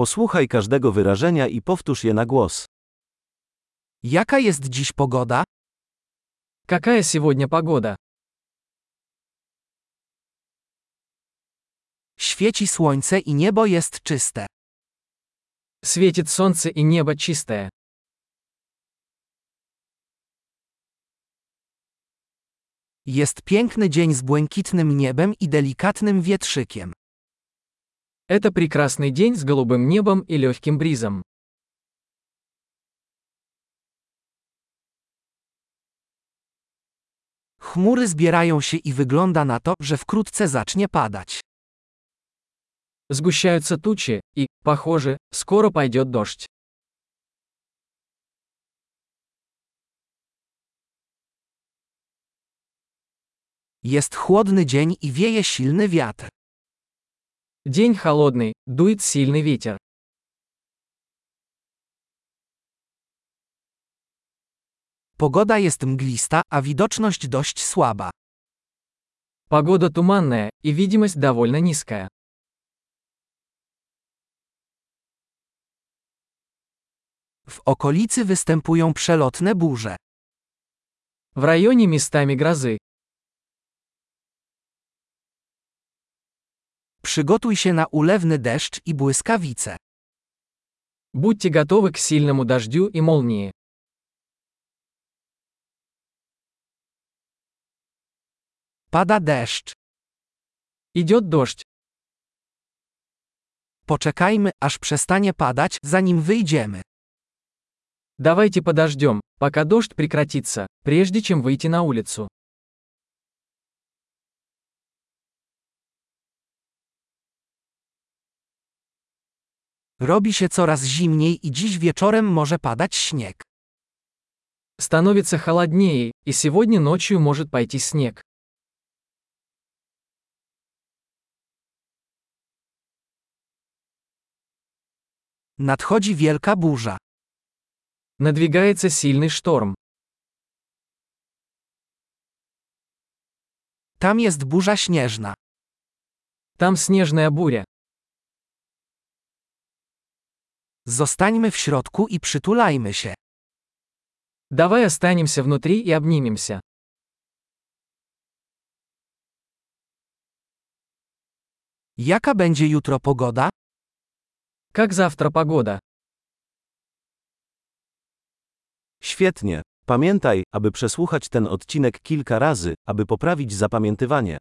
Posłuchaj każdego wyrażenia i powtórz je na głos. Jaka jest dziś pogoda? Какая сегодня погода? Świeci słońce i niebo jest czyste. Светит солнце и небо чистое. Jest piękny dzień z błękitnym niebem i delikatnym wietrzykiem. Это прекрасный день с голубым небом и легким бризом. Chmury zbierają się i wygląda na to, że wkrótce zacznie padać. Сгущаются тучи, и, похоже, скоро пойдет дождь. Jest chłodny dzień i wieje silny wiatr. День холодный, дует сильный ветер. Pogoda jest mglista, a widoczność dość słaba. Погода туманная, и видимость довольно низкая. W okolicy występują przelotne burze. В районе местами грозы. Przygotuj się na ulewny deszcz i błyskawice. Будьте готовы к сильному дождю и молнии. Pada deszcz. Идет дождь. Poczekajmy, aż przestanie padać, zanim wyjdziemy. Давайте подождем, пока дождь прекратится, прежде чем выйти на улицу. Robi się coraz zimniej i dziś wieczorem może padać śnieg. Становится холоднее, и сегодня ночью может пойти снег. Nadchodzi wielka burza. Надвигается сильный шторм. Tam jest burza śnieżna. Там снежная буря. Zostańmy w środku i przytulajmy się. Давай останемся внутри и обнимемся. Jaka będzie jutro pogoda? Как завтра погода? Świetnie. Pamiętaj, aby przesłuchać ten odcinek kilka razy, aby poprawić zapamiętywanie.